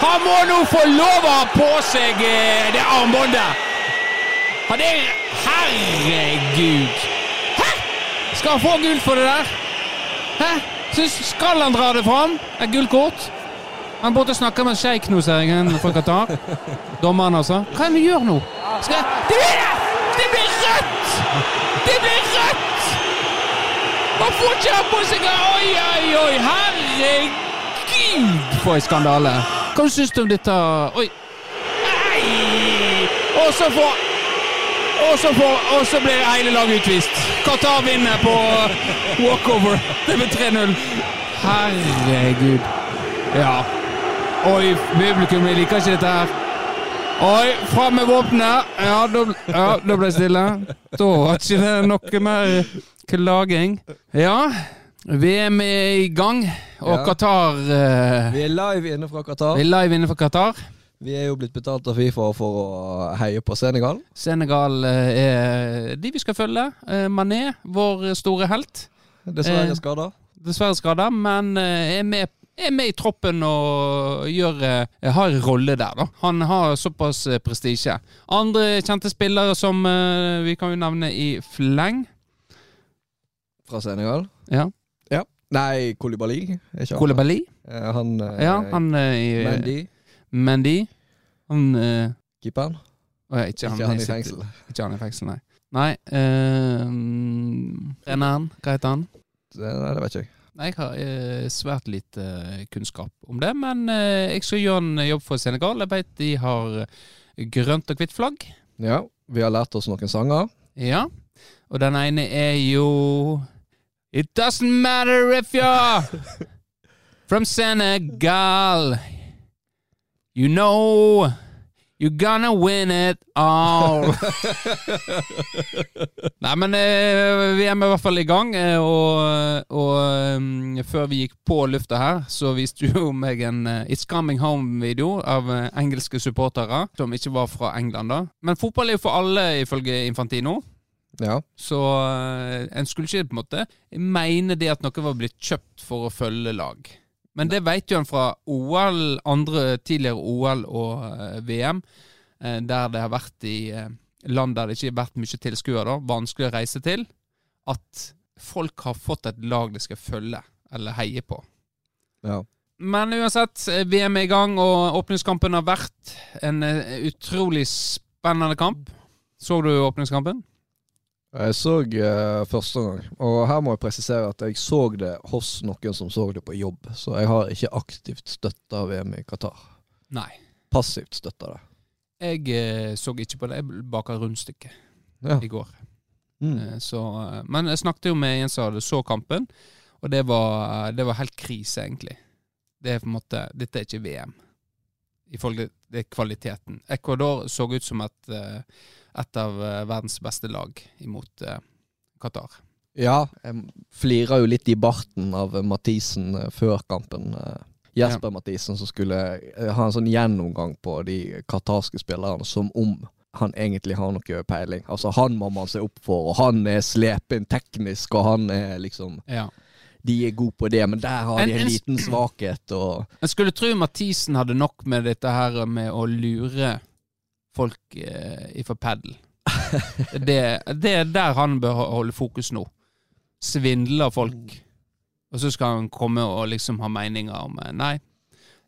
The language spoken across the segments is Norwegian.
Han må nå få lov å ha på seg eh, det armbåndet! Han er Herregud! Hæ?! Skal han få gult for det der? Hæ? Så skal han dra det fram? Et gullkort? Han borte snakker med sjeik nå, ser jeg, fra Qatar. Dommeren, altså. Hva er det han gjør nå? Skal Det blir, det blir rødt! Det blir rødt! Han får ikke ha på seg Oi, oi, oi! Herregud, for en skandale! Hva syns du om dette? Oi! Nei! Og så får og så, får, og så blir hele laget utvist. Qatar vinner på walkover. Det blir 3-0. Herregud. Ja. Oi, publikum liker ikke dette her. Oi, fram med våpenet! Ja, da ja, ble det stille. Da var ikke det noe mer klaging. Ja, VM er i gang, og Ja. Qatar uh, Vi er live inne fra Qatar. Vi er live inne fra Qatar. Vi er jo blitt betalt av Fifa for å heie på Senegal. Senegal uh, er de vi skal følge. Uh, Mané, vår store helt. Dessverre skada. Dessverre skada, men er med, er med i troppen og gjør, har en rolle der, da. Han har såpass prestisje. Andre kjente spillere som vi kan jo nevne i fleng. Fra Senegal. Ja. Nei, Kolibali. Kolibali? han. Eh, Han, eh, Ja, han eh, i Mendy. Mendy. Han uh, Keeperen. Oh, ja, ikke, Ikke han i sitter- fengsel. Ikke han i fengsel, nei. Nei uh, Renneren, hva heter han? Det, nei, det vet ikke jeg. Nei, Jeg har svært lite kunnskap om det, men uh, jeg skal gjøre en jobb for Senegal. Jeg vet de har grønt og hvitt flagg. Ja, vi har lært oss noen sanger. Ja. Og den ene er jo It doesn't matter if you're from Senegal. You know you're gonna win it all. Nei, men eh, vi er med i hvert fall i gang, eh, og, og eh, før vi gikk på lufta her, så viste jo meg en eh, It's Coming Home-video av engelske supportere, som ikke var fra England, da. Men fotball er jo for alle, ifølge Infantino. Ja. Så eh, en skulle ikke på en måte mene det at noe var blitt kjøpt for å følge lag. Men det vet jo en fra OL, andre tidligere OL og eh, VM, eh, der det har vært i land der det ikke har vært mye tilskuere, vanskelig å reise til, at folk har fått et lag de skal følge eller heie på. ja. Men uansett, VM er i gang, og åpningskampen har vært en utrolig spennende kamp. Så du åpningskampen? Jeg så uh, første gang, og her må jeg presisere at jeg så det hos noen som så det på jobb, så jeg har ikke aktivt støtta VM i Qatar. Nei. Passivt støtta det. Jeg uh, så ikke på det. Jeg baka rundstykke Ja. i går. Mm. Uh, så, men jeg snakket jo med en som hadde så kampen, og det var, det var helt krise, egentlig. Det er på en måte Dette er ikke VM, i forhold til det er kvaliteten. Ecuador så ut som et, et av eh, verdens beste lag imot eh, Qatar. Ja, jeg flira jo litt i barten av Mathisen eh, før kampen. Jesper Jesper Mathisen som skulle ha en sånn gjennomgang på de qatarske spillerne som om han egentlig har noe peiling. Altså Han må man se opp for, og han er slepen teknisk, og han er liksom Ja. De er gode på det, men der har En- de en en- liten svakhet, og Jeg skulle tro Mathisen hadde nok med dette her med å lure folk eh, fra padel. Det, det er der han bør holde fokus nå. Svindler folk. Og så skal han komme og liksom ha meninger om eh, Nei,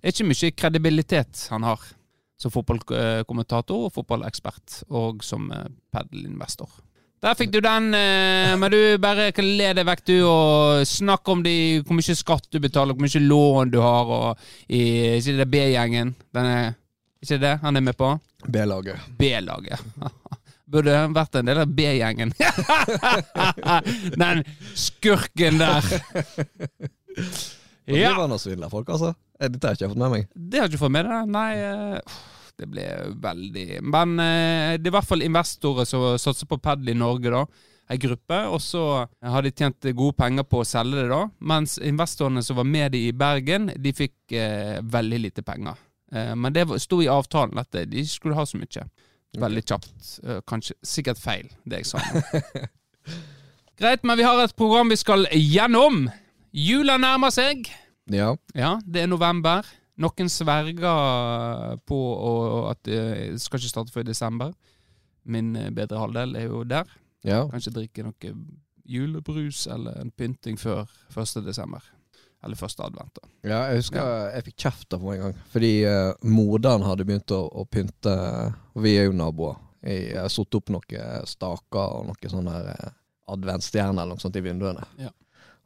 det er ikke mye kredibilitet han har som fotballkommentator og fotballekspert, og som eh, padelinvestor. Der fikk du den, eh, men du bare kan le deg vekk, du, og snakk om de, hvor mye skatt du betaler, hvor mye lån du har, og i, det B-gjengen. Den er ikke det han er med på? B-laget. B-laget. Burde vært en del av B-gjengen. Den skurken der. Ja. Det var noe svindla folk, altså. Eh, Dette har jeg ikke fått med meg. Det har ikke fått med deg? Nei, eh, det ble veldig Men eh, det er i hvert fall investorer som satser på padel i Norge, da. Ei gruppe. Og så har de tjent gode penger på å selge det, da. Mens investorene som var med de i Bergen, de fikk eh, veldig lite penger. Eh, men det sto i avtalen at de skulle ha så mye. Veldig kjapt. Eh, kanskje Sikkert feil, det jeg sa. Greit, men vi har et program vi skal gjennom. Jula nærmer seg. Ja. Ja, det er november. Noen sverger på at det skal ikke starte før i desember. Min eh, bedre halvdel er jo der. Ja. Kanskje drikke noe julebrus eller en pynting før 1. desember. Eller første advent. da. ja, jeg husker jeg fikk kjeft av henne en gang. Fordi uh, moderen hadde begynt å, å pynte Og vi er jo naboer. Jeg har satt opp noen staker og noen sånne her, eh, adventsstjerner eller noe sånt i vinduene. Ja.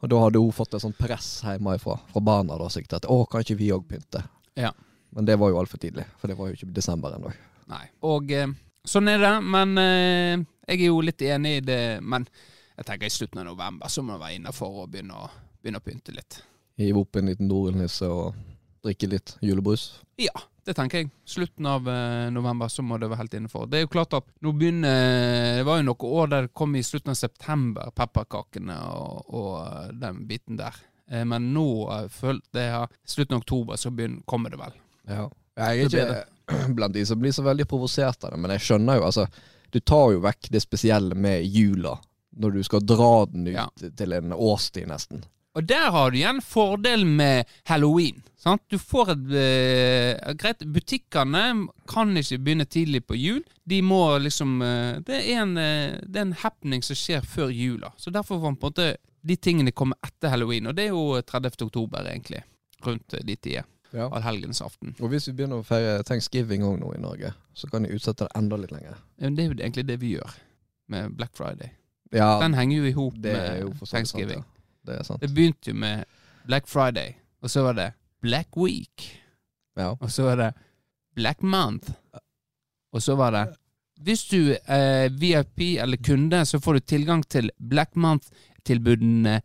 Og da hadde hun fått et sånt press hjemmefra fra barna da, sikkert at å, kan ikke vi òg pynte? Ja. Men det var jo altfor tidlig, for det var jo ikke desember ennå. Nei. Og eh, sånn er det. Men eh, jeg er jo litt enig i det. Men jeg tenker i slutten av november så må det være innafor å begynne å, begynne å pynte litt. Hive opp en liten dorullnisse og drikke litt julebrus. Ja, det tenker jeg. Slutten av eh, november så må det være helt innenfor. Det er jo klart at nå begynner Det var jo noen år der det kom i slutten av september, pepperkakene og, og eh, den biten der. Eh, men nå, eh, følt det her. slutten av oktober, så begynner, kommer det vel. Ja. Jeg er ikke blant de som blir så veldig provosert av det, men jeg skjønner jo, altså Du tar jo vekk det spesielle med jula, når du skal dra den ut Ja. til en årstid, nesten. Og der har du igjen fordelen med halloween. Sant? Du får et eh, Greit, butikkene kan ikke begynne tidlig på jul. De må liksom eh, det, er en, eh, det er en happening som skjer før jula. Så derfor får man på en måte de tingene komme etter halloween. Og det er jo 30. oktober, egentlig. Rundt eh, de tider. Ja. Allhelgensaften. Og hvis vi begynner å feire thanksgiving òg nå i Norge, så kan de utsette det enda litt lenger. Ja, men Det er jo egentlig det vi gjør med Black Friday. Ja, Den henger jo i hop med for sant. Ja. Det er sant. Det begynte jo med Black Friday, og så var det Black Week. Ja. Og så var det Black Month. Og så var det Hvis du er VIP eller kunde, så får du tilgang til Black Month-tilbudene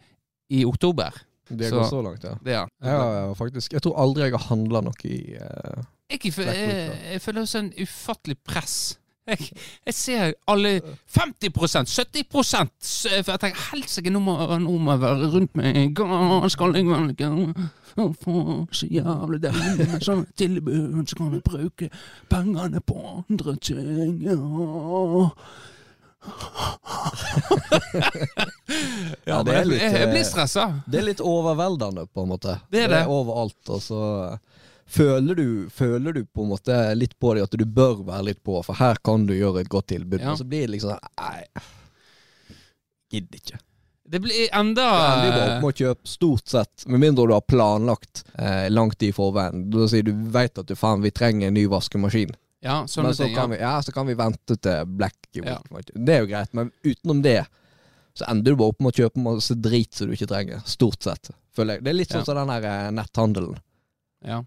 i oktober. Det går så langt, ja. Det, ja. Ja, ja, faktisk. Jeg tror aldri jeg har handla noe i uh, Jeg, jeg, Black Week, jeg, jeg føler også en ufattelig press. Jeg, jeg ser alle 50% 70 s- For jeg tenker helsike, nå, må- jeg være rundt meg. Skal jeg vel ikke få så jævlig deilig med sånne tilbud, så kan jeg bruke pengene på andre ting. Ja. Ja, det er litt, jeg, jeg blir eh, stressa. Det er litt overveldende, på en måte. Det er det. det er overalt. Og så føler du, føler du på en måte litt på det at du bør være litt på, for her kan du gjøre et godt tilbud. Ja. Og så blir det liksom Nei, gidder ikke. Det blir enda jo bare opp kjøpe stort sett, med mindre du har planlagt eh, langt i forveien. Da sier du vet at du faen, vi trenger en ny vaskemaskin. Ja, sånne men så ting. Ja. vi, ja, så kan vi vente til Black Week. Ja. Det er jo greit, men utenom det så ender du bare opp med å kjøpe masse drit som du ikke trenger. Stort sett, føler jeg. Det er litt sånn Ja. som den der eh, netthandelen. Ja.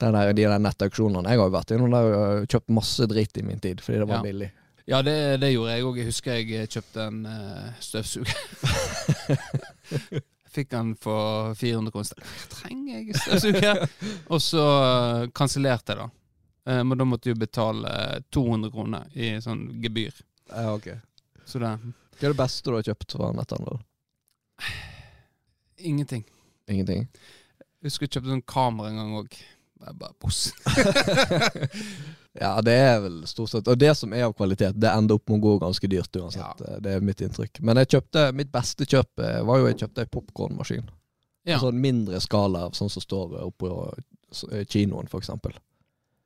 Der, de der nettauksjonene. Jeg har jo vært innom der og kjøpt masse dritt i min tid, fordi det var Ja. billig. Ja, det, det gjorde jeg òg. Jeg husker jeg kjøpte en uh, støvsuger. Fikk den for 400 kroner. Trenger jeg støvsuger? Og så kansellerte jeg, da. Eh, men da måtte jo betale 200 kroner i sånn gebyr. Ja, ok. Så det Hva er det beste du har kjøpt fra netthandel? Ingenting. Ingenting. Jeg husker jeg kjøpte sånn kamera en gang òg. Bare, bare boss. Ja, det er vel stort sett Og det som er av kvalitet, det ender opp med å gå ganske dyrt uansett. Ja. Det er mitt inntrykk. Men jeg kjøpte mitt beste kjøp eh, var jo jeg kjøpte ei popkornmaskin. Ja, En sånn mindre skala, sånn som står oppå eh, kinoen, eksempel.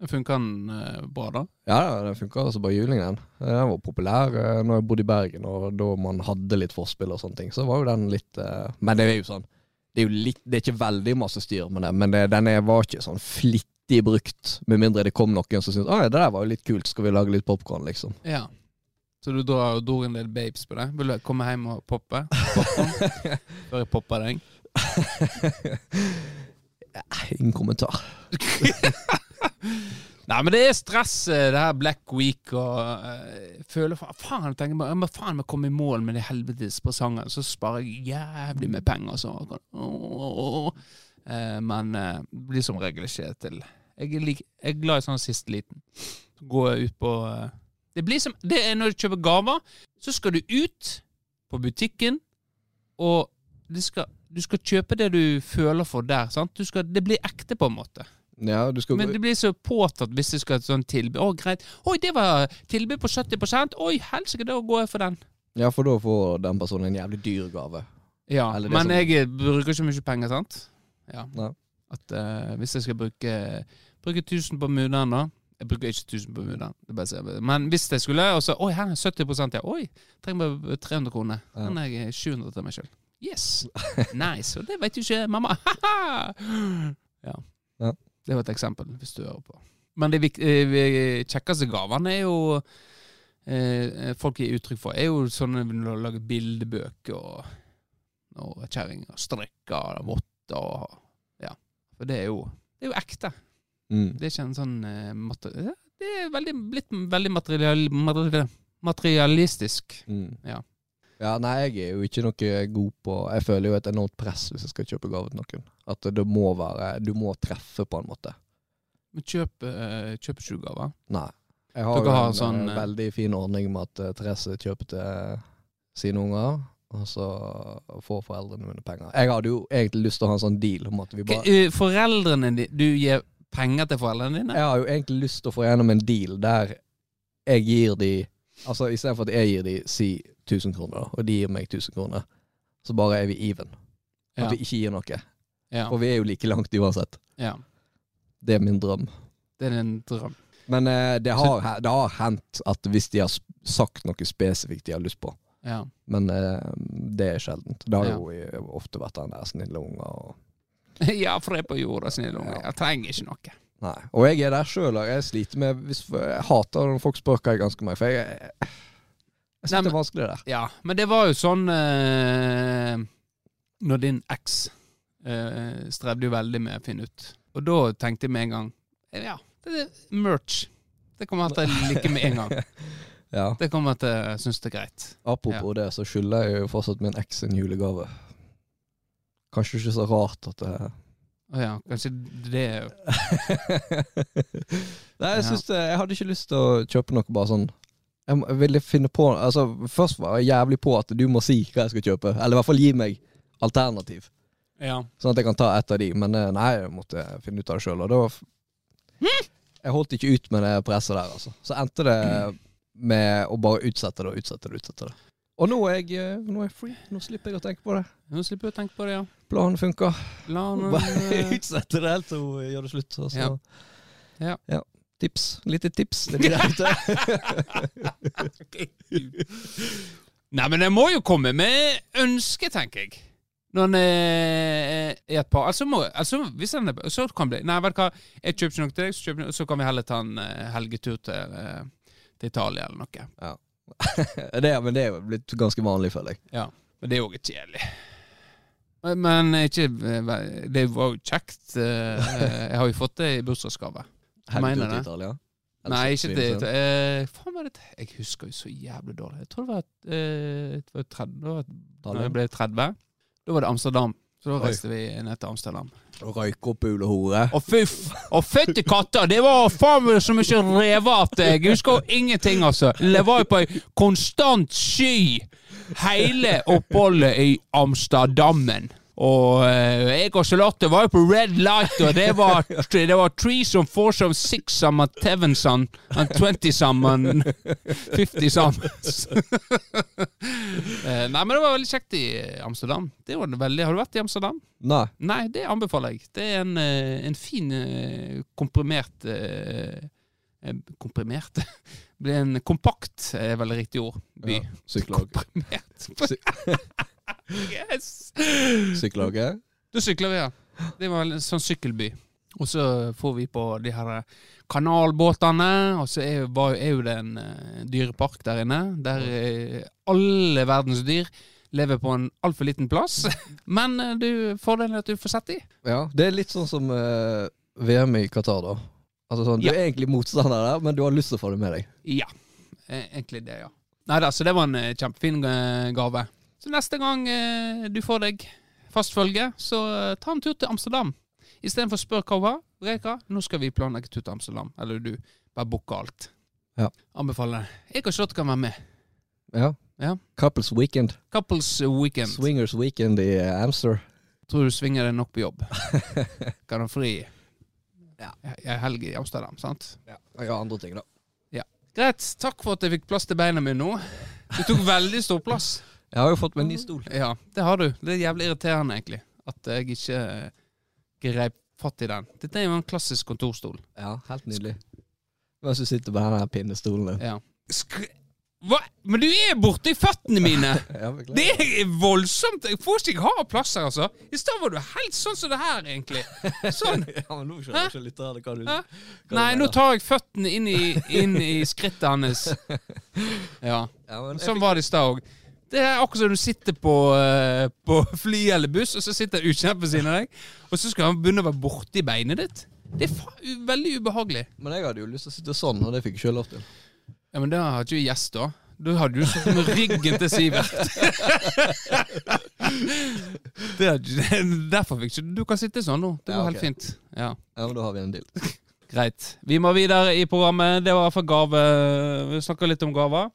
Funka den eh, bra, da? Ja, ja, den funka altså bare juling, den. Den var populær eh, når jeg bodde i Bergen, og da man hadde litt forspill og sånne ting. Så var jo den litt eh, Men det er jo sånn Det er jo litt Det er ikke veldig masse styr med det, men det, den var ikke sånn flittig brukt. Med mindre det kom noen som syntes Å det der var jo litt kult, skal vi lage litt popkorn, liksom. Ja. Så du drar, dro en del babes på det? Vil du komme hjem og poppe? Popcorn? Før jeg popper deg? Ingen kommentar. Nei, men det er stress, eh, det her Black Week, og eh, jeg føler Faen, jeg tenker jeg må faen meg komme i mål med de helvetes presangene, så sparer jeg jævlig med penger. Så. Åh. Eh, men det blir som regel ikke til Jeg er, like, jeg er glad i sånn siste liten. Gå ut på Det blir som det er Når du kjøper gaver, så skal du ut på butikken, og skal, du skal kjøpe det du føler for der. Sant? Skal, det blir ekte, på en måte. Ja, du skal Men det blir så påtatt hvis du skal ha et sånt tilbud. Å, greit. Oi, det var tilbud på 70% Oi, helsike, da går jeg for den. Ja, for da får den personen en jævlig dyr gave. Ja, Men som- jeg bruker ikke mye penger, sant? Ja. ja. At uh, hvis jeg skal bruke, bruke 1000 på Mudan, da Jeg bruker ikke 1000 på Mudan, men hvis jeg skulle Og så Oi, her er 70 ja. Oi, trenger bare 300 kroner. Ja. er jeg 700 til meg sjøl. Yes! Nice. Og det vet jo ikke mamma. ja. Det var et eksempel, hvis du hører på. Men de eh, kjekkeste gavene er jo eh, folk gir uttrykk for, er jo sånne når du lager bildebøker og, og kjerringer strikker og votter og Ja. For det er jo, det er jo ekte. Mm. Det er ikke en sånn eh, mater Det er veldig, blitt veldig material, material, materialistisk. Mm. Ja. Ja, nei, jeg er jo ikke noe god på Jeg føler jo et enormt press hvis jeg skal kjøpe gave til noen. At det må være Du må treffe, på en måte. Men kjøp, eh, kjøper du gaver? Nei. Jeg har Dere har en sånn, eh, eh, veldig fin ordning med at Therese kjøper til sine unger, og så får foreldrene mine penger. Jeg hadde jo egentlig lyst til å ha en sånn deal om at vi bare Foreldrene dine Du gir penger til foreldrene dine? Jeg har jo egentlig lyst til å få gjennom en deal der jeg gir de Altså istedenfor at jeg gir de si 1000 kroner, og de gir meg 1000 kroner, så bare er vi even. At Ja. vi ikke gir noe. Ja. For vi er jo like langt uansett. ja. Det er min drøm. Det er en drøm. Men eh, det, har, det har hendt at hvis de har sagt noe spesifikt de har lyst på, Ja. men eh, det er sjeldent. Det har jo ofte vært den der snille unger og ja, for jeg er på jorda, snille unge. Jeg trenger ikke noe. Nei. Og jeg er der sjøl, jeg sliter med Jeg hater når folk spør hva jeg ønsker meg, for jeg, jeg, jeg syns det er vanskelig der. Ja, men det var jo sånn eh, Når din eks eh, strevde jo veldig med å finne ut. Og da tenkte jeg med en gang Ja, det er merch. Det kommer jeg til å like med en gang. Ja. Det kommer jeg til å synes det er greit. Apropos det, så skylder jeg jo fortsatt min eks en julegave. Kanskje ikke så rart at det Å ja, kanskje det Nei, jeg syns det Jeg hadde ikke lyst til å kjøpe noe bare sånn jeg, ville finne på Altså, først var jeg jævlig på at du må si hva jeg skal kjøpe. Eller i hvert fall gi meg alternativ. Ja. Sånn at jeg kan ta ett av de. Men eh, nei, jeg måtte finne ut av det sjøl. Og da Jeg holdt ikke ut med det presset der, altså. Så endte det med å bare utsette det og utsette det. utsette det Og nå er jeg, eh, nå er jeg free. Nå slipper jeg å tenke på det. Nå slipper jeg å tenke på det, ja. Planen funker. Planen... Bare utsette det helt til hun gjør det slutt. Og så. Ja. Ja. Tips. Lite tips. Det blir det. Nei, men jeg må jo komme med ønske, tenker jeg. Når en er et par Altså, må, altså hvis en er Så kan det bli Nei, vet du hva, jeg kjøper ikke noe til deg, så, så kan vi heller ta en eh, helgetur til, eh, til Italia eller noe. det, men det er jo blitt ganske vanlig, føler jeg. Ja. Men det er jo litt kjedelig. Men- Men ikke eh, Det var jo kjekt. eh, Jeg har jo fått det i bursdagsgave. Mener du det? Italia. Nei, ikke det. Svinesund. Eh, faen var det Jeg husker jo så jævlig dårlig. Jeg tror det var, et, det var 30, det var, Når jeg ble 30, da var det Amsterdam. Så da reiste vi ned til Amsterdam. Og pule opp Å fy. Å fytti katta! Det var faen meg så mye rever at jeg husker jo ingenting, altså. Det var jo på ei konstant sky hele oppholdet i Amsterdammen. Og eh, jeg og Charlotte var jo på red light, og det var, det var som four som six som and seven som and twenty som and fifty som. Eh, Nei, men det var veldig kjekt i Amsterdam. Det var veldig. Har du vært i Amsterdam? Nei. Nei, det anbefaler jeg. Det er en, eh, en fin komprimert Komprimert? Blir en kompakt, er vel riktig ord. By. Ja, Komprimert. yes! Sykkellaget? Da sykler vi, ja. Det var en sånn sykkelby. Og så får vi på de her kanalbåtene, og så er, var, er jo det en eh, dyrepark der inne. Der eh, alle verdens dyr lever på en altfor liten plass. Men eh, du, fordelen er at du får sett de. Ja. Det er litt sånn som uh, VM i Qatar, da. Altså sånn, Du Ja. er egentlig motstander der, men du har lyst til å få det med deg. Ja, eh, egentlig det, ja. Nei da, så det var en eh, kjempefin eh, gave. Så neste gang eh, du får deg fast følge, så eh, ta en tur til Amsterdam. Istedenfor å spørre hva hun har. Reka, nå skal vi planlegge tur til Amsterdam. Eller du, bare booke alt. Ja. Anbefaler. Jeg og Charlotte kan være med. Ja. Ja. Couples weekend. Couples weekend. Swingers weekend i eh, Amster. Tror du svinger deg nok på jobb. Kan ha fri Ja. ei helg i Amsterdam, sant? Ja. ja, andre ting, da. Greit. Takk for at jeg fikk plass til beina mine nå. Du tok veldig stor plass. Jeg har jo fått meg en ny stol. Ja, det har du. Det er jævlig irriterende, egentlig. At jeg ikke grep fatt i den. Dette er jo en klassisk kontorstol. Ja, helt nydelig. Mens du sitter på den pinnestolen din. Ja. Hva? Men du er borti føttene mine! Det er voldsomt! Jeg får ikke ha plass her, altså. I stad var du helt sånn som det her, egentlig. Sånn. ja, men nå skjønner ikke litt hva du Hæ? hva Nei, nå tar jeg føttene inn i, inn i skrittet hans. Ja. ja, Sånn var det i stad òg. Det er akkurat som du sitter på, eh, på fly eller buss, og så sitter en ukjent ved siden av deg, og så skal han begynne å være borti beinet ditt. Det er veldig ubehagelig. Men jeg hadde jo lyst til å sitte sånn, og det fikk jeg ikke lov til. Ja, Men da har ikke vi gjest, da. Da hadde du sittet med ryggen til Sivert. det derfor fikk ikke du kan sitte sånn nå. Det Ja, okay. helt fint. Ja, Ja, men da har vi en deal. Greit. Vi må videre i programmet. Det var for gave. Vi snakker litt om gaver.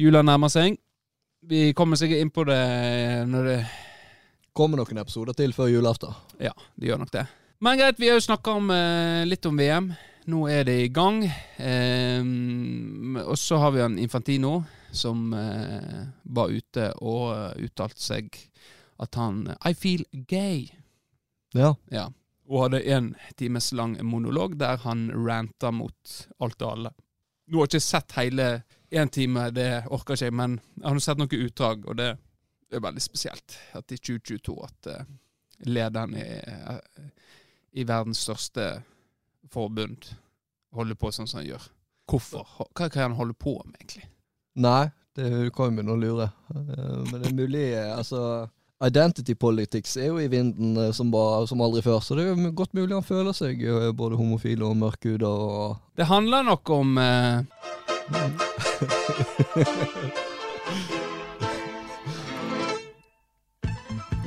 Jula nærmer seg. Vi kommer sikkert inn på det når det Kommer noen episoder til før julaften. Ja, det gjør nok det. Men greit, vi har jo snakka om, eh, litt om VM. Nå er det i gang. Ehm, og så har vi en Infantino som eh, var ute og eh, uttalte seg at han I feel gay. Ja. Ja. Og hadde en times lang monolog der han ranta mot alt og alle. Nå har jeg ikke sett hele én time, det orker ikke jeg, men jeg har sett noen utdrag, og det er veldig spesielt. At i 2022 at eh, lederen i, eh, i verdens største forbund holder på sånn som han gjør. Hvorfor? Hva kan han holde på med, egentlig? Nei, det kan jo begynne å lure. Eh, Men det er mulig Altså, identity politics er jo i vinden som, bare, som aldri før, så det er jo godt mulig han føler seg både homofil og mørkhuda og Det handler nok om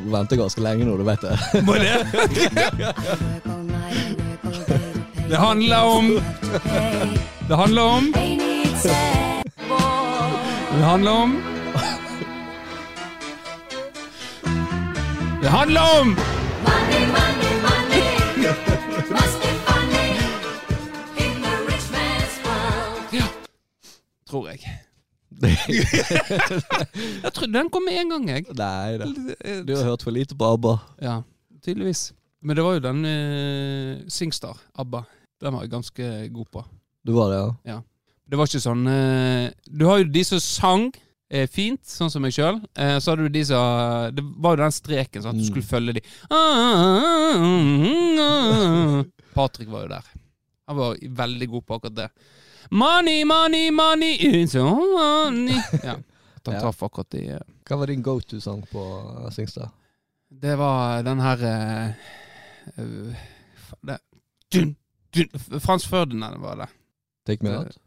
Du venter ganske lenge nå, du vet det. Må det? Det handler om Det handler om Det handler om Det handler om Jeg trodde den kom med en gang, jeg. Nei da. Du har hørt for lite på ABBA. Ja, tydeligvis. Men det var jo den uh, Singstar, ABBA. Den var jeg ganske god på. Du var det, ja? Det var ikke sånn uh, Du har jo de som sang eh, fint, sånn som meg sjøl. Eh, så hadde du de som Det var jo den streken, sånn at du Mm. skulle følge de. Patrick var jo der. Han var veldig god på akkurat det. Money, money, money, it's all money. Ja. At han traff akkurat de eh, Hva var din go to-sang på eh, Singstad? Det var den her eh, det, dun, dun, Frans Ferdinand var det. Take me out?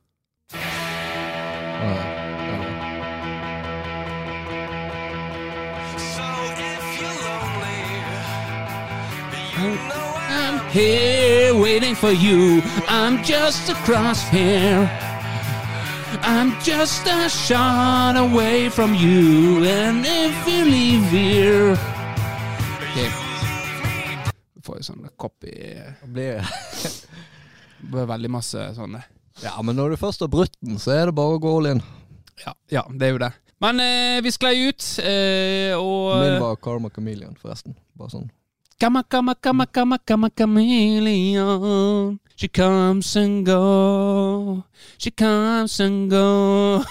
So if you're lonely, you I'm here waiting for you. I'm just across here. I'm just a shot away from you. And if you leave here okay. Får jo sånn copy Det blir Det blir veldig masse sånne. Ja, men når du først har brutt den, så er det bare å gå all in. Ja, ja det er jo det. Men eh, vi sklei ut, eh, og Min var Karma Chameleon, forresten. Bare sånn. Come, come, come, come, come, chameleon. She comes and go. She comes and go.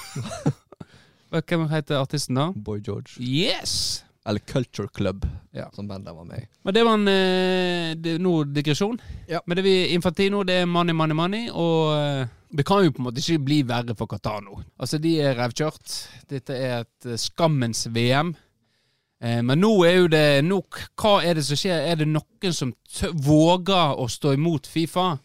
Hva Hvem heter artisten da? Boy George. Yes! Eller Culture Club, Ja. som bandet var med i. Men det var en eh, det, nå digresjon. Ja. Men det vi Infantino, det er money, money, money. Og eh, det kan jo på en måte ikke bli verre for Qatar nå. Altså, de er revkjørt. Dette er et eh, skammens VM. Eh, men nå er jo det nok. Hva er det som skjer? Er det noen som våger å stå imot Fifa?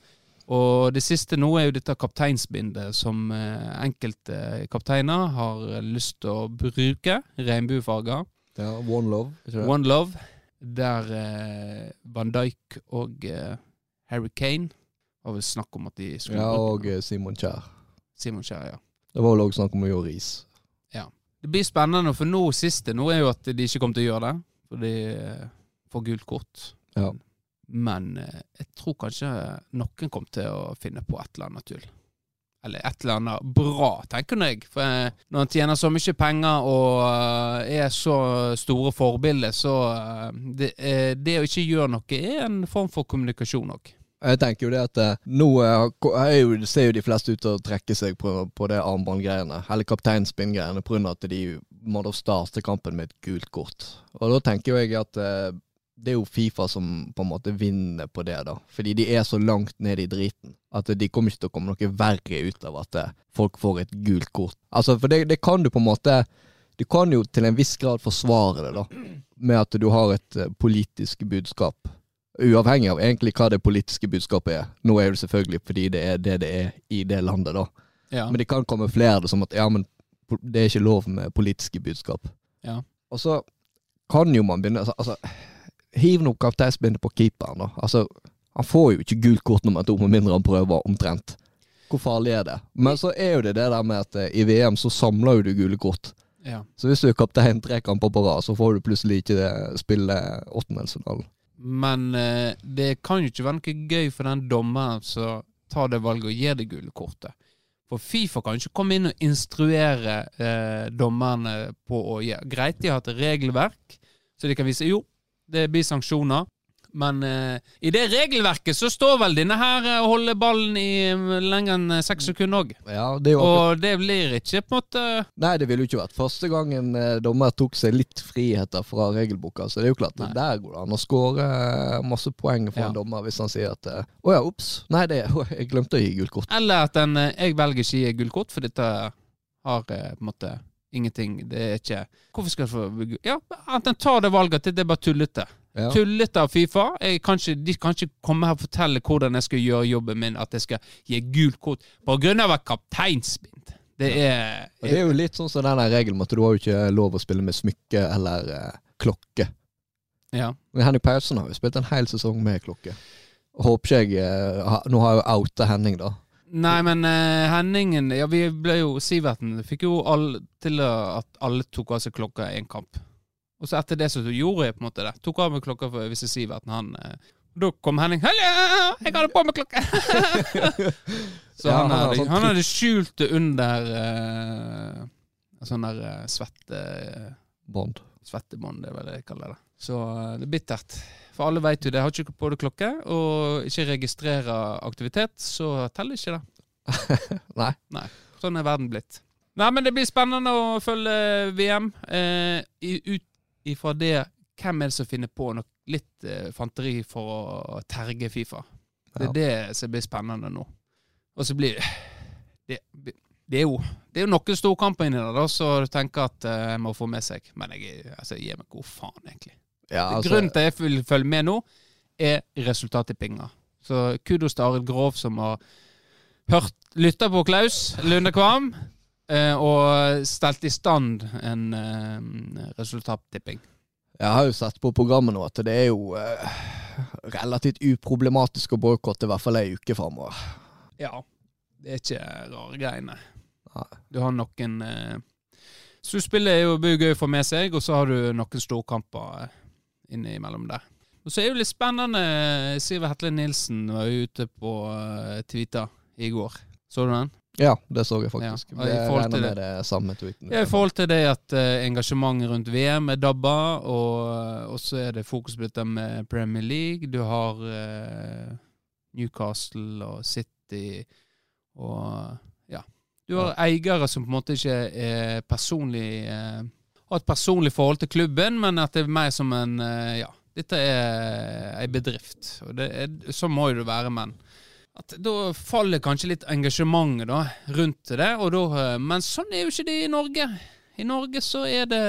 Og det siste nå er jo dette kapteinsbindet som eh, enkelte kapteiner har lyst til å bruke. Regnbuefarger. Ja, One Love. Ikke det? One Love, der eh, Van Dijk og Harry Kane var vel snakk om at de skulle Ja, og Simon Kjær. Simon Kjær, ja. Det var vel også snakk om å gjøre ris. Det blir spennende, for nå siste nå er jo at de ikke kommer til å gjøre det. For de eh, får gult kort. Ja. Men eh, jeg tror kanskje noen kommer til å finne på et eller annet tull. eller et eller annet bra, tenker jeg. For eh, når han tjener så mye penger og er så store forbilder, så det, det å ikke gjøre noe er en form for kommunikasjon òg. Jeg tenker jo det at eh, nå eh, jo, ser jo de fleste ut til å trekke seg på, på det armbåndgreiene, eller kapteinspinngreiene, pga. at de må da starte kampen med et gult kort. Og da tenker jo jeg at eh, det er jo Fifa som på en måte vinner på det, da. Fordi de er så langt ned i driten at de kommer ikke til å komme noe verre ut av at folk får et gult kort. Altså, for det, det kan du på en måte Du kan jo til en viss grad forsvare det, da, med at du har et politisk budskap. Uavhengig av egentlig hva det politiske budskapet er. Nå er det selvfølgelig fordi det er det det er i det landet, da. Ja. Men det kan komme flere som at ja, men det er ikke lov med politiske budskap. Ja. Og så kan jo man begynne Altså, altså hiv nå kapteinsbindet på keeperen, da. Altså, han får jo ikke gult kort nummer to med mindre han prøver, omtrent. Hvor farlig er det? Men så er jo det det der med at eh, i VM så samler jo du gule kort. ja. Så hvis du er kaptein tre kamper på rad, så får du plutselig ikke spille åttendelsfinalen. Men eh, det kan jo ikke være noe gøy for den dommeren som tar det valget og gir det gule kortet. For Fifa kan ikke komme inn og instruere eh, dommerne på å gjøre Greit, de har et regelverk, så de kan vise jo, det blir sanksjoner. Men uh, i det regelverket så står vel denne her eh, å holde ballen i eh, lenger enn eh, seks sekunder òg. Ja, Og det blir ikke på en måte Nei, det ville jo ikke vært første gangen en dommer tok seg litt friheter fra regelboka. Så det er jo klart, Nei. der går det an å skåre masse poeng for Ja. en dommer hvis han sier at Å ja, ops. Nei, det, jeg glemte å gi gult kort. Eller at en Jeg velger ikke å gi gult kort, for dette har på en måte ingenting Det er ikke Hvorfor skal du få Ja, at en tar det valget at det er bare tullete. Ja. Tullete av Fifa. Jeg kan ikke, de kan ikke komme her og fortelle hvordan jeg skal gjøre jobben min, at jeg skal gi gult kort på grunn av et kapteinsbind. Det er, ja. det er jo litt sånn som den regelen med at du har jo ikke lov å spille med smykke eller eh, klokke. Ja. Men Henning Paulsen har jo spilt en hel sesong med klokke. Håper ikke jeg eh, Nå har jeg jo outa Henning, da. Nei, men eh, Henningen Ja, vi ble jo Siverten fikk jo alle til at alle tok av seg klokka i en kamp. Og så etter det så gjorde jeg på en måte det. Tok av meg klokka for hvis Siverten, han eh, Da kom Henning 'Hallo, jeg hadde på meg klokka!' så Ja, han, han hadde, sånn han hadde skjult det under eh, sånn der eh, svette... Bånd. Svettebånd, det er vel det jeg kaller det. Så det er bittert. For alle vet jo det. Har ikke på deg klokke, og ikke registrerer aktivitet, så teller ikke det. Nei. Nei. Sånn er verden blitt. Nei, men det blir spennende å følge VM. Eh, ut ifra det, hvem er det som finner på noe litt eh, fanteri for å terge Fifa? Det Ja. er det som blir spennende nå. Og så blir det det, det er jo det er jo noen storkamper inni der, da, så du tenker at eh, jeg må få med seg. Men jeg, altså, jeg gir meg god faen, egentlig. Ja, altså, Grunnen til at jeg vil følge med nå, er resultattippinga. Så kudos til Arild Grov, som har hørt, lytta på Klaus Lunde Kvam, eh, og stelt i stand en eh, resultattipping. Jeg har jo sett på programmet nå at det er jo eh, relativt uproblematisk å boikotte i hvert fall ei uke framover. Ja. Det er ikke rare greiene. Nei. Du har noen eh, Sluttspillet er jo gøy å få med seg, og så har du noen storkamper eh, innimellom der. Og så er det jo litt spennende. Siver Hetle Nilsen var ute på uh, Twitter i går. Så du den? Ja, det så jeg faktisk. Ja, jeg regner med det det samme tweeten. Ja, I forhold til det at uh, engasjementet rundt VM er dabba, og, og så er det fokus på dette med Premier League. Du har uh, Newcastle og City og ja. Du har eiere som på en måte ikke er personlig uh, har et personlig forhold til klubben, men at det er mer som en eh, ja, dette er ei bedrift. Og det er, sånn må jo det være, men at da faller kanskje litt engasjementet da, rundt det. Da, eh, men sånn er jo ikke det i Norge. I Norge så er det,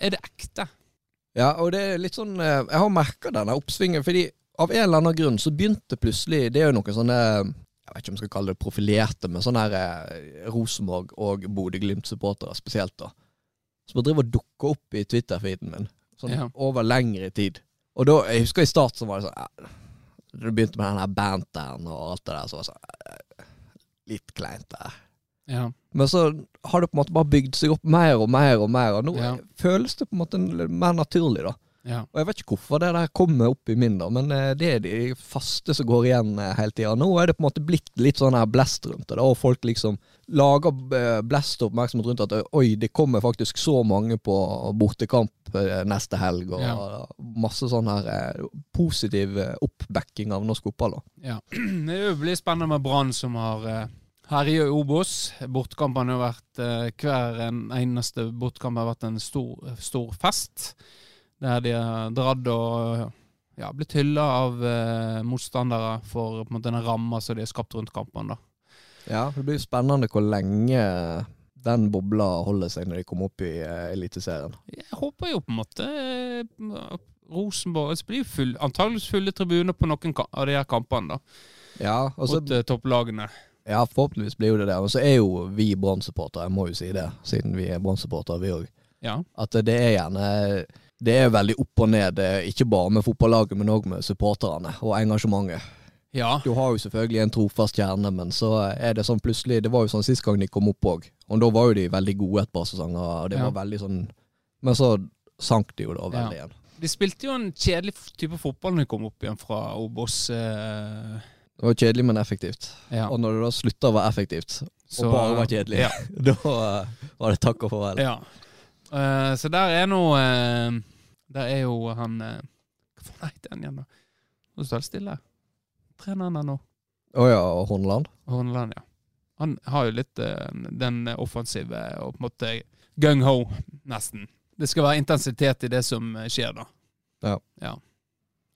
er det ekte. Ja, og det er litt sånn eh, Jeg har merka denne oppsvingen, fordi av en eller annen grunn så begynte plutselig Det er jo noen sånne Jeg vet ikke om jeg skal kalle det profilerte, men sånne her eh, Rosenborg og Bodø-Glimt-supportere spesielt, da. Som har driver og dukker opp i Twitter-feeden min. Sånn Ja. over lengre tid. Og da, jeg husker i start så var det sånn du begynte med den her banteren og alt det der, så var det sånn eh, Litt kleint der. Ja. Men så har det på en måte bare bygd seg opp mer og mer og mer, og nå Ja. føles det på en måte mer naturlig, da. Ja. Og jeg vet ikke hvorfor det der kommer opp i min, da, men eh, det er de faste som går igjen eh, hele tida. Nå er det på en måte blitt litt sånn her blest rundt det, da, og folk liksom lager blest og oppmerksomhet rundt at oi, det kommer faktisk så mange på bortekamp neste helg, og masse sånn her positiv eh, oppbacking av norsk fotball. Ja. Det blir spennende med Brann som har uh, i Obos. Bortkampene har vært eh, Hver en eneste bortkamp har vært en stor, stor fest. Der de har dratt og ja, blitt hylla av eh, motstandere for på en måte, den ramma som de har skapt rundt kampene. da. Ja, Det blir spennende hvor lenge den bobla holder seg når de kommer opp i Eliteserien. Jeg håper jo på en måte eh, Rosenborg Det blir jo full, antageligvis fulle tribuner på noen av de her kampene. da, Ja, altså, Mot eh, topplagene. ja, forhåpentligvis blir jo det det. Men så er jo vi Brann-supportere, jeg må jo si det, siden vi er Brann-supportere, vi òg. Ja. At det er gjerne Det er veldig opp og ned, eh, ikke bare med fotballaget, men òg med supporterne og engasjementet. ja. Du har jo selvfølgelig en trofast kjerne, men så er det sånn plutselig Det var jo sånn sist gang de kom opp òg, og da var jo de veldig gode et par sesonger, og det Ja. var veldig sånn Men så sank de jo da veldig igjen. De spilte jo en kjedelig type fotball når de kom opp igjen fra Obos. Eh, Det var kjedelig, men effektivt. ja. Og når det da slutta å være effektivt, Så- og bare var kjedelig, Ja. da eh, var det takk og farvel. ja. Uh, så der er nå uh, Der er jo han uh, Hva heter han igjen, da? Nå står det stille. Treneren der nå. Å ja, og Horneland? Horneland, ja. Han har jo litt den offensive og på en måte gung-ho, nesten. Det skal være intensitet i det som eh, skjer, da. Ja.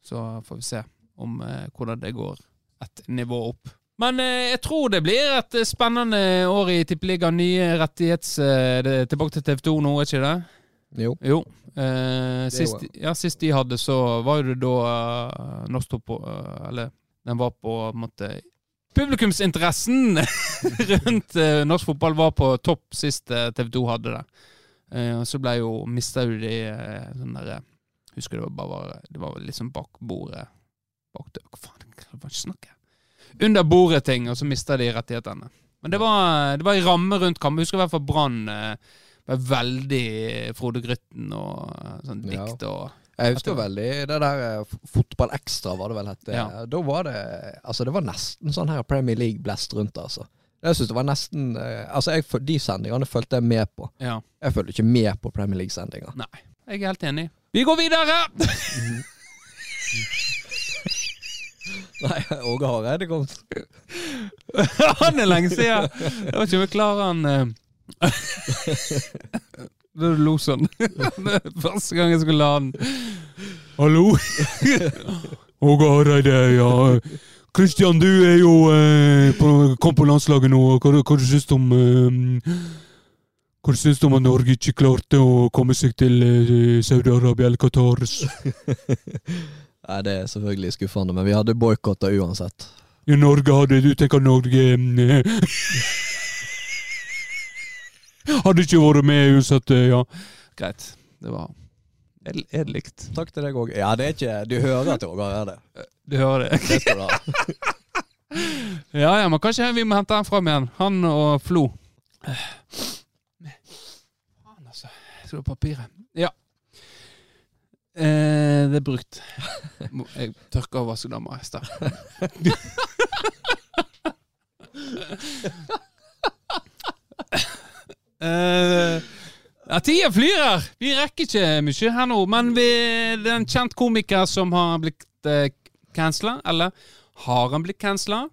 Så får vi se om eh, hvordan det går et nivå opp. Men eh, jeg tror det blir et eh, spennende år i Tippeligaen. Nye rettighets... Eh, tilbake til TV 2 nå, er ikke det? Jo. Jo. Eh, sist, ja, sist de hadde, så var jo det da uh, Norsk Topp uh, Eller den var på en måte Publikumsinteressen rundt eh, norsk fotball var på topp sist eh, TV 2 hadde det. Eh, så ble jo Mista jo de uh, sånn derre Husker det var bare Det var liksom bak bordet Bak det Hva faen, hva var det snakke? Under bordet-ting, og så mista de rettighetene. Men det var, det var i ramme rundt. Jeg husker i hvert fall Brann eh, var veldig Frode Grytten og eh, sånn dikt og Jeg husker veldig det der eh, Fotball Extra, var det vel het. Ja. Da var det Altså, det var nesten sånn her Premier League-blest rundt det, altså. Jeg synes det var nesten eh, Altså, jeg, De sendingene fulgte jeg med på. Ja. Jeg følte ikke med på Premier League-sendinger. Jeg er helt enig. Vi går videre! Nei, Åge Hareide kom han er lenge siden! Jeg vet ikke om jeg klarer han eh. Da du lo sånn. Første gang jeg skulle la han Hallo? Åge Hareide, ja. Kristian, du er jo eh, på, kom på landslaget nå. Hva, hva du syns du om eh, Hva du syns du om at Norge ikke klarte å komme seg til eh, Saudi-Arabia eller Qatar? Nei, det er selvfølgelig skuffende, men vi hadde boikotta uansett. I Norge hadde du tenker Norge eh, Hadde ikke vært med uansett, eh, ja. Greit. Det var edel- edelikt. Takk til deg òg. Ja, det er ikke Du hører at Åge Hareide. Du hører det? Det skal du ha. Ja ja, men kanskje vi må hente han fram igjen. Han og Flo. Faen, altså. Jeg ha papiret. Ja. Eh, det er brukt. Jeg tørker av vaskedama i stad. Eh, ja, tida flyr her! Vi rekker ikke mye her nå. Men vi, det er en kjent komiker som har blitt cancela. Eller har han blitt cancela?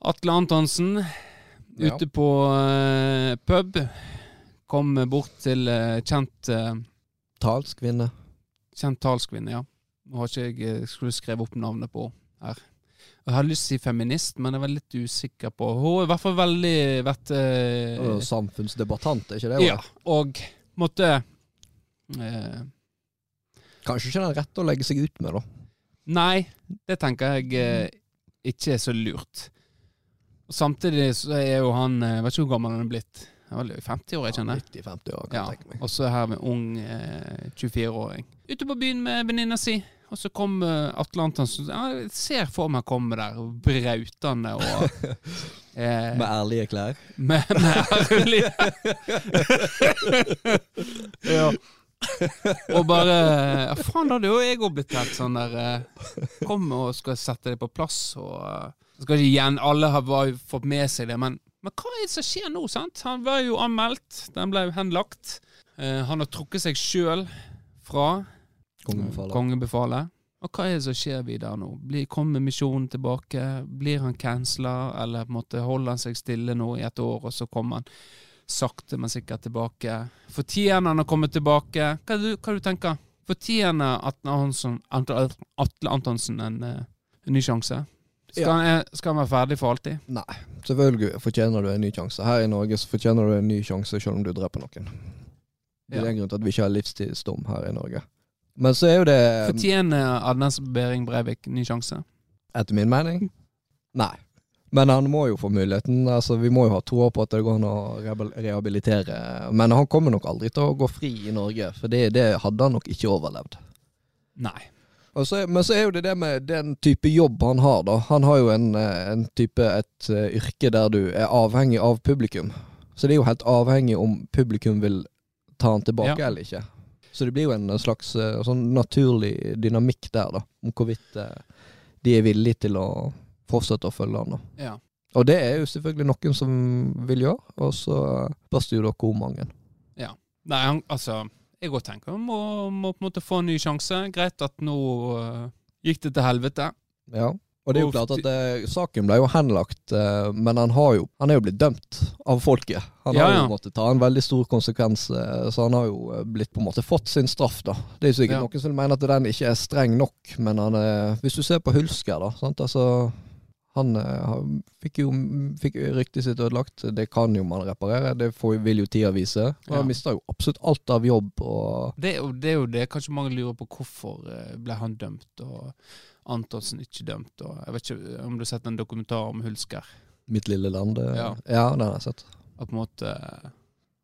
Atle Antonsen Ja. ute på eh, pub. Kom bort til eh, kjent, eh, Talskvinne. kjent talskvinne, ja. Nå har ikke jeg eh, skulle skrevet opp navnet på her. Jeg hadde lyst til å si feminist, men jeg var litt usikker på Hun har i hvert fall veldig vært eh, Samfunnsdebattant, er ikke det? Ja, og måtte eh, Kanskje ikke den rette å legge seg ut med, da. Nei, det tenker jeg eh, ikke er så lurt. Og Samtidig så er jo han Jeg Vet ikke hvor gammel han er blitt. Han i 50 år, jeg kjenner. Ja, i 50 år, kan Ja, tenke meg. og så her med ung eh, 24-åring. Ute på byen med venninna si, og så kom eh, Atle Antonsen. Jeg ser for meg komme der brautende og eh, Med ærlige klær. med, med ærlige ja. Og bare ja, Faen, da hadde jo jeg òg blitt helt sånn der eh, Kom og skal sette det på plass, og eh, skal ikke igjen Alle har bare fått med seg det, men, men hva er det som skjer nå, sant? Han var jo anmeldt, den ble henlagt. Eh, han har trukket seg sjøl fra Kongebefaler. kongebefalet. Og hva er det som skjer videre nå? Blir, kommer misjonen tilbake? Blir han cancela, eller på en måte holder han seg stille nå i et år, og så kommer han sakte, men sikkert tilbake? Fortjener han å komme tilbake? Hva du, hva du tenker Fortjener Atle Antonsen, Atle Antonsen en, eh, en ny sjanse? Skal, Ja. han, eh, skal han være ferdig for alltid? Nei, selvfølgelig fortjener du en ny sjanse. Her i Norge så fortjener du en ny sjanse selv om du dreper noen. Det er Ja. en grunn til at vi ikke har livstidsdom her i Norge. Men så er jo det, Fortjener Adnes Behring Breivik ny sjanse? etter min mening, nei. Men han må jo få muligheten. Altså, vi må jo ha troa på at det går an å rehabilitere. Men han kommer nok aldri til å gå fri i Norge, for det, det hadde han nok ikke overlevd. Nei. Så, men så er jo det det med den type jobb han har, da. Han har jo en, en type, et eh, yrke der du er avhengig av publikum. Så det er jo helt avhengig om publikum vil ta han tilbake Ja. eller ikke. Så det blir jo en slags sånn naturlig dynamikk der, da. Om hvorvidt eh, de er villige til å fortsette å følge han. da. Ja. Og det er jo selvfølgelig noen som vil gjøre, og så spørs det jo da hvor mange. Nei, han, altså Jeg godt tenker han må, må på en måte få en ny sjanse. Greit at nå uh, gikk det til helvete. Ja. Og det er jo klart at eh, saken ble jo henlagt, eh, men han har jo Han er jo blitt dømt av folket. Han Ja, har jo ja. måttet ta en veldig stor konsekvens, eh, så han har jo eh, blitt på en måte fått sin straff, da. Det er jo sikkert Ja. noen som mener at den ikke er streng nok, men han er Hvis du ser på Hulsker, da, sant, altså han eh, har- fikk jo fikk ryktet sitt ødelagt. Det kan jo man reparere, det får, vil jo tida vise. Og Ja. Han mista jo absolutt alt av jobb og Det er, jo, det er jo det kanskje mange lurer på. Hvorfor øh, ble han dømt, og Antonsen ikke dømt? Og jeg vet ikke om du har sett en dokumentar om Hulsker? Mitt lille land. eh, Ja. ja, den har jeg sett. At på en måte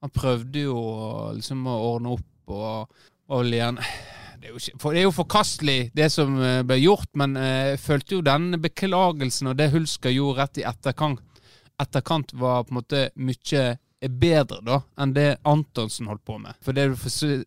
Han prøvde jo liksom å ordne opp og, og vel igjen det er, jo ikke, for, det er jo forkastelig, det som eh, ble gjort, men eh, jeg følte jo den beklagelsen og det Hulsker gjorde rett i etterkant, etterkant var på en måte mye bedre da enn det Antonsen holdt på med. For det,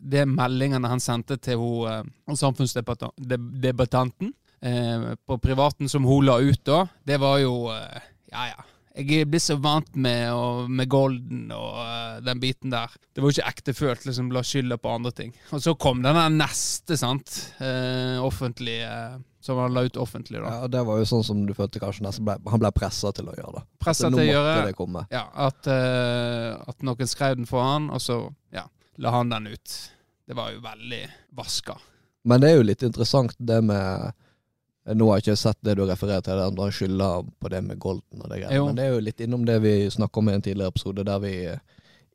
det meldingene han sendte til hun, samfunnsdebattanten på privaten som hun la ut da, det var jo eh, Ja, ja. Jeg blir så vant med, og, med Golden og uh, den biten der. Det var jo ikke ektefølt liksom la skylda på andre ting. Og så kom den der neste, sant. Uh, offentlig, uh, som han la ut offentlig, da. Ja, Det var jo sånn som du følte kanskje nesten ble, han ble pressa til å gjøre. det. Pressa til å gjøre det komme. ja, at, eh, at noen skrev den for han, og så ja, la han den ut. Det var jo veldig vaska. Men det er jo litt interessant det med Nå har jeg ikke sett det du refererer til, du har skylda på det med Golden og det greiene. Men det er jo litt innom det vi snakka om i en tidligere episode, der vi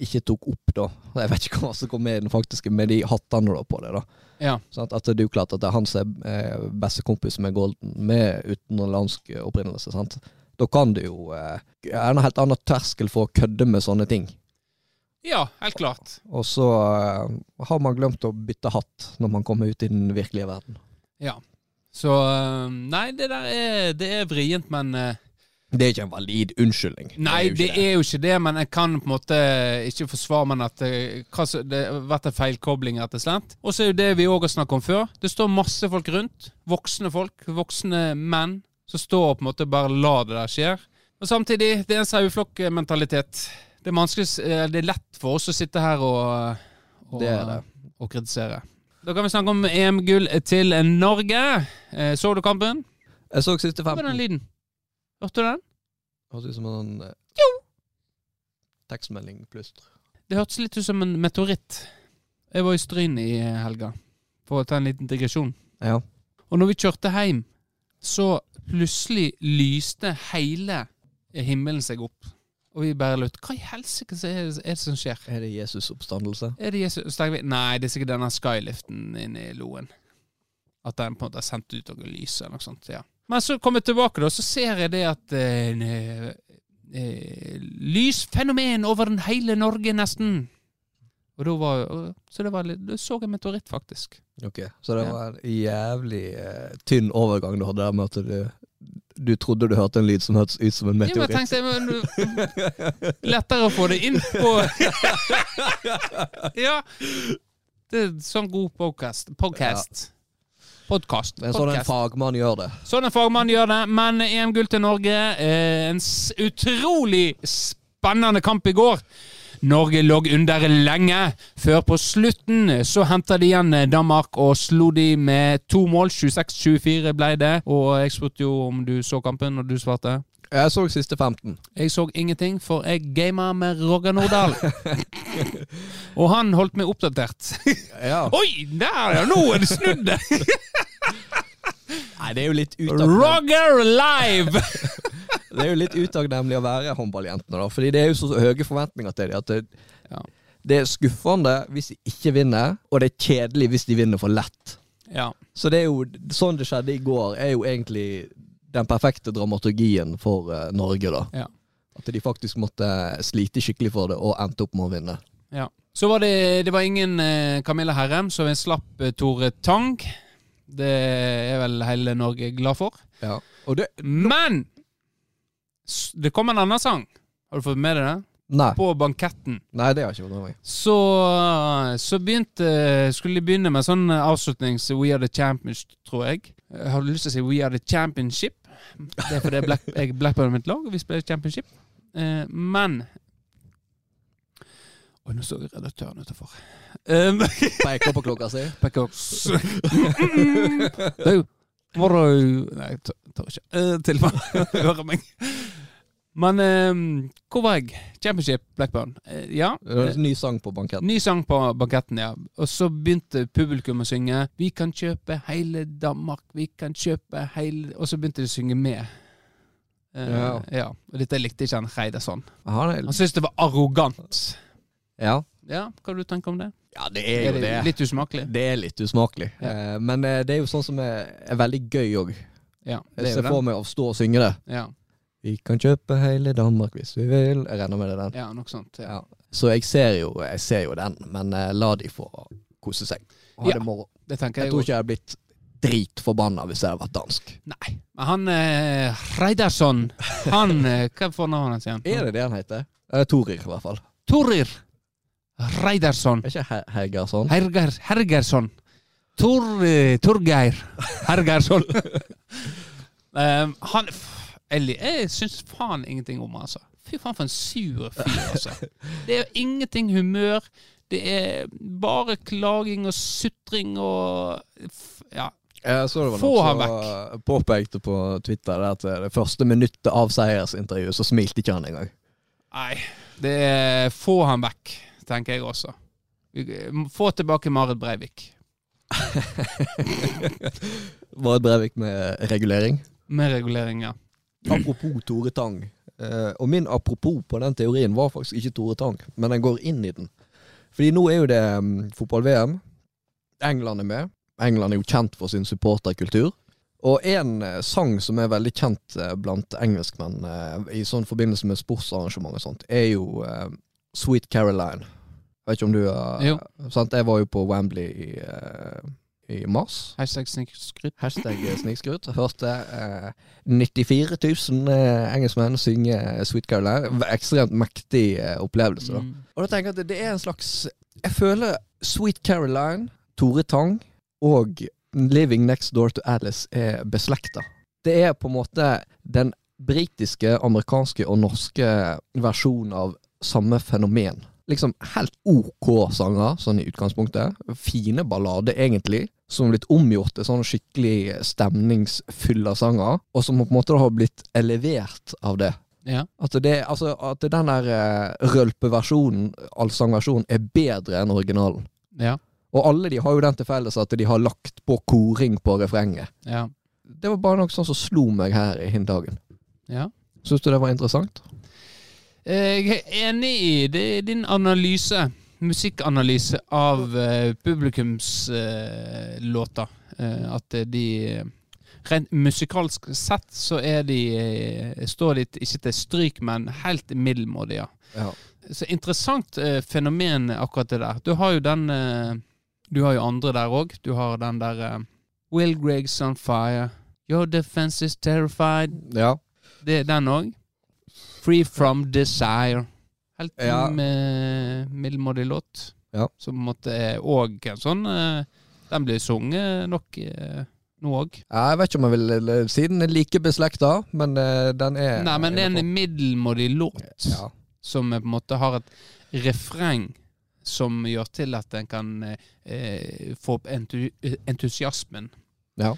ikke tok opp, da. Jeg vet ikke hva som kom med den faktiske, med de hattene da på det, da. Ja. Sånn At det er jo klart at det er han som er bestekompis med Golden, med utenlandsk opprinnelse. sant? Da kan det jo eh, er en helt annen terskel for å kødde med sånne ting. ja, helt klart. Og så eh, har man glemt å bytte hatt når man kommer ut i den virkelige verden. Ja. Så eh, Nei, det der er, det er vrient, men eh, Det er ikke en valid unnskyldning. Nei, det er jo ikke det, men jeg kan på en måte ikke forsvare meg at eh, hva det har vært en feilkobling, rett og slett. Og så er jo det vi òg har snakket om før. Det står masse folk rundt. Voksne folk. Voksne menn. Som står og på en måte bare lar det der skje. Og samtidig, det er en saueflokkmentalitet. Det det er lett for oss å sitte her og, og, og kritisere. Da kan vi snakke om EM-gull til Norge. Eh, Så du kampen? Jeg så siste 15. Hva var den lyden? Hørte du den? Hørtes ut som en eh, tekstmelding pluss. Det hørtes litt ut som en meteoritt. Jeg var i Stryn i helga, for å ta en liten digresjon. Ja. Og når vi kjørte hjem, så plutselig lyste hele himmelen seg opp. Og vi bare lurte Hva i helsike er, er det som skjer? Er det Jesus oppstandelse? Er det Jesus? Så vi, Nei, det er sikkert denne skyliften inne i loen. At den på en måte har sendt ut noe lys eller noe sånt. ja. Men så kommer jeg tilbake, da, så ser jeg det at eh, eh, Lysfenomen over den hele Norge, nesten. Og da var Så det var da så jeg meteoritt, faktisk. Ok, Så det var en jævlig eh, tynn overgang du hadde der med at du, du trodde du hørte en lyd som hørtes ut som en Ja, men jeg tenkte men, Lettere å få det inn på Ja. Det er sånn god podcast. Podcast. Podcast. En sånn en fagmann gjør det. Sånn en fagmann gjør det. Men EM-gull til Norge. Eh, en utrolig spennende kamp i går. Norge lå under lenge. Før på slutten så henta de igjen Danmark og slo de med to mål. 26-24 ble det. Og jeg spurte jo om du så kampen, og du svarte. Jeg så siste 15. Jeg så ingenting, for jeg gama med Roger Nordahl. og han holdt meg oppdatert. Ja. Oi, der ja! Nå er det snudd! Nei, det er jo litt utafor Roger live! Det er jo litt utakknemlig å være håndballjentene, da. Fordi det er jo så høye forventninger til dem at det, Ja. det er skuffende hvis de ikke vinner, og det er kjedelig hvis de vinner for lett. Ja. Så det er jo sånn det skjedde i går, er jo egentlig den perfekte dramaturgien for uh, Norge, da. Ja. At de faktisk måtte slite skikkelig for det, og endte opp med å vinne. Ja. Så var det, det var ingen eh, Camilla Herrem, så vi slapp eh, Tore Tang. Det er vel hele Norge glad for. Ja. Det Men det kom en annen sang. Har du fått med deg det? Nei. På banketten. Nei, det har jeg ikke fått med meg. Så, så begynte Skulle de begynne med sånn avslutnings We are the champions, tror jeg. Jeg du lyst til å si We are the championship. Det er fordi Black, jeg er Blackburn mitt lag, og vi spiller championship. Eh, men Oi, nå så jeg redaktøren utenfor. Um, Peker på klokka si. Peker er jo Nei, jeg tør- ikke. Uh, til man hører meg. Men eh, hvor var jeg? Championship Blackburn. Eh, ja. Ny sang på banketten. Ny sang på banketten, ja. Og så begynte publikum å synge 'Vi kan kjøpe hele Danmark', 'Vi kan kjøpe hele Og så begynte de å synge med. Eh, Ja. ja. Og dette likte ikke han Reidarsson. Han syntes det var arrogant. ja. Ja, hva du tenker om det? ja, det er jo det. Litt usmakelig? Det er litt usmakelig. Ja. Eh, men det er jo sånn som er, er veldig gøy òg. Ja, det Jeg er ser jo for meg å stå og synge det. Ja, Vi kan kjøpe hele Danmark hvis vi vil. Jeg regner med det den. ja nok sånt. Ja. Ja. Så jeg ser, jo, jeg ser jo den, men eh, la de få kose seg. Ha Ja, det moro. Det Jeg jeg tror ikke jeg hadde blitt dritforbanna hvis jeg hadde vært dansk. Nei. Men han eh, Reidarsson, han eh, Hva får navnet hans igjen? Er det det han heter? Eh, Torir, i hvert fall. Torir Reidarsson. Ikke Her Hergersson? Herger, Hergersson. Tor, eh, Torgeir Hergersson. um, han Ellie, jeg syns faen ingenting om han, altså. Fy faen, for en sur fyr, altså. Det er ingenting humør. Det er bare klaging og sutring og Ja. Jeg så det var Få ham vekk. påpekte på Twitter at det første minuttet av seiersintervjuet, så smilte ikke han engang. Nei. Det er Få han vekk, tenker jeg også. Få tilbake Marit Breivik. Marit Breivik med regulering. Med regulering, ja. Apropos Tore Tang. Eh, og min apropos på den teorien var faktisk ikke Tore Tang, men den går inn i den. Fordi nå er jo det mm, fotball-VM. England er med. England er jo kjent for sin supporterkultur. Og en eh, sang som er veldig kjent eh, blant engelskmenn i sånn forbindelse med sportsarrangement og sånt, er jo Sweet Caroline. Jeg vet ikke om du har. Jeg var jo på Wembley i, i mars. Hashtag snikskryt. Hashtag snikskryt. Hørte eh, 94 000 eh, engelskmenn synge eh, Sweet Caroline. Ekstremt mektig eh, opplevelse. da. Mm. Og da tenker jeg at det, det er en slags Jeg føler Sweet Caroline, Tore Tang og Living Next Door to Alice er beslekta. Det er på en måte den britiske, amerikanske og norske versjonen av samme fenomen. Liksom helt OK sanger, sånn i utgangspunktet. Fine ballader, egentlig, som har blitt omgjort til sånne skikkelig stemningsfulle sanger, og som på en måte har blitt elevert av det. Ja. At, det, altså, at den der eh, rølpeversjonen, allsangversjonen, er bedre enn originalen. Ja. Og alle de har jo den til felles at de har lagt på koring på refrenget. Ja. Det var bare noe sånn som slo meg her i hindagen. ja. Syns du det var interessant? Jeg er enig i det, din analyse, musikkanalyse av eh, publikumslåter. Eh, at de Rent musikalsk sett så er de eh, står de ikke til stryk, men helt middelmådige. Ja. Så interessant eh, fenomen akkurat det der. Du har jo den eh, Du har jo andre der òg. Du har den der eh, Will Griggs on fire. Your defense is terrified. ja. Det er den òg. Free from desire. Helt Ja. med middelmådig låt. Ja. Som måtte er òg en sånn eh, Den blir sunget nok eh, nå òg. Jeg vet ikke om jeg vil si den er like beslekta, men eh, den er Nei, men det er en middelmådig låt ja. som eh, på en måte har et refreng som gjør til at en kan eh, eh, få opp entu entusiasmen. Ja.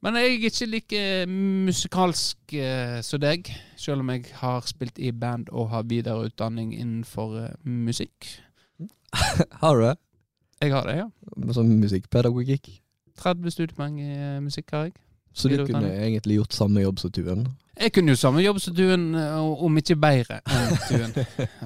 Men jeg er ikke like musikalsk eh, som deg, selv om jeg har spilt i band og har videreutdanning innenfor eh, musikk. Har du det? Jeg har det, ja. Som musikkpedagogikk? 30 studiepoeng i eh, musikk har jeg. Så du kunne egentlig gjort samme jobb som Tuen? Jeg kunne jo samme jobb som Tuen, eh, om ikke bedre enn Tuen.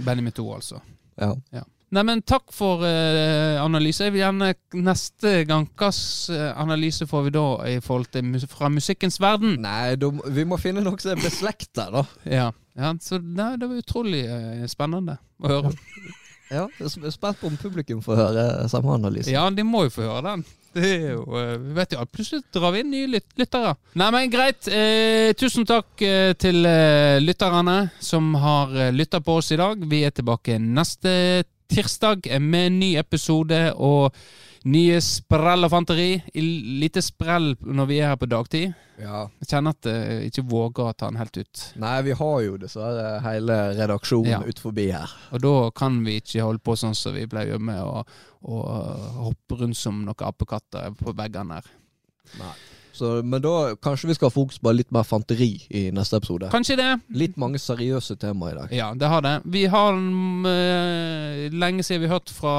Benjamin 2, altså. Ja. Nei, men takk for uh, analyse. Jeg vil gjerne neste gang Hvilken analyse får vi da i forhold til mus fra musikkens verden? Nei, da, vi må finne noe som er beslekta, da. Ja, ja så nei, det var utrolig uh, spennende å høre. Ja, jeg er spent på om publikum får høre samme analyse. Ja, de må jo få høre den. Det er jo, eh, vi vet jo, Plutselig drar vi inn nye lyt lyttere. Nei, men greit. Eh, tusen takk eh, til eh, lytterne som har eh, lytta på oss i dag. Vi er tilbake neste tirsdag med en ny episode og nye sprell og fanteri. Lite sprell når vi er her på dagtid. Ja. Jeg kjenner at jeg ikke våger å ta den helt ut. Nei, vi har jo dessverre hele redaksjonen Ja. ut forbi her. Og da kan vi ikke holde på sånn som vi pleier med å, å hoppe rundt som noen apekatter på veggene her. Nei. Så, men da kanskje vi skal ha fokus på litt mer fanteri i neste episode. Kanskje det. Litt mange seriøse temaer i dag. Ja, det har det. Vi har eh, lenge siden vi har hørt fra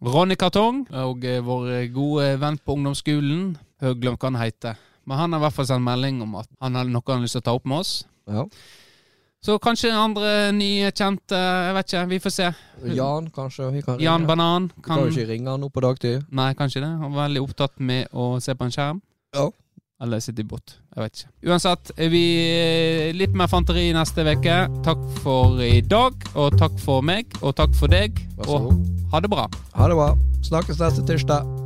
Ronny Kartong og uh, vår gode venn på ungdomsskolen. Jeg glemt hva han heter. Men han har i hvert fall sendt melding om at han har noe han har lyst til å ta opp med oss. Ja. Så kanskje andre nye kjente, jeg vet ikke, vi får se. Jan, kanskje vi kan Jan ringe. Banan Vi kan kan jo ikke ringe han nå på dagtid. Nei, kanskje det. Han var veldig opptatt med å se på en skjerm. Ja. Eller båt. Jeg vet ikke. Uansett, vi eh, litt mer fanteri neste uke. Takk for i dag, og takk for meg, og takk for deg. Og ha det bra. Ha det bra. Snakkes neste tirsdag.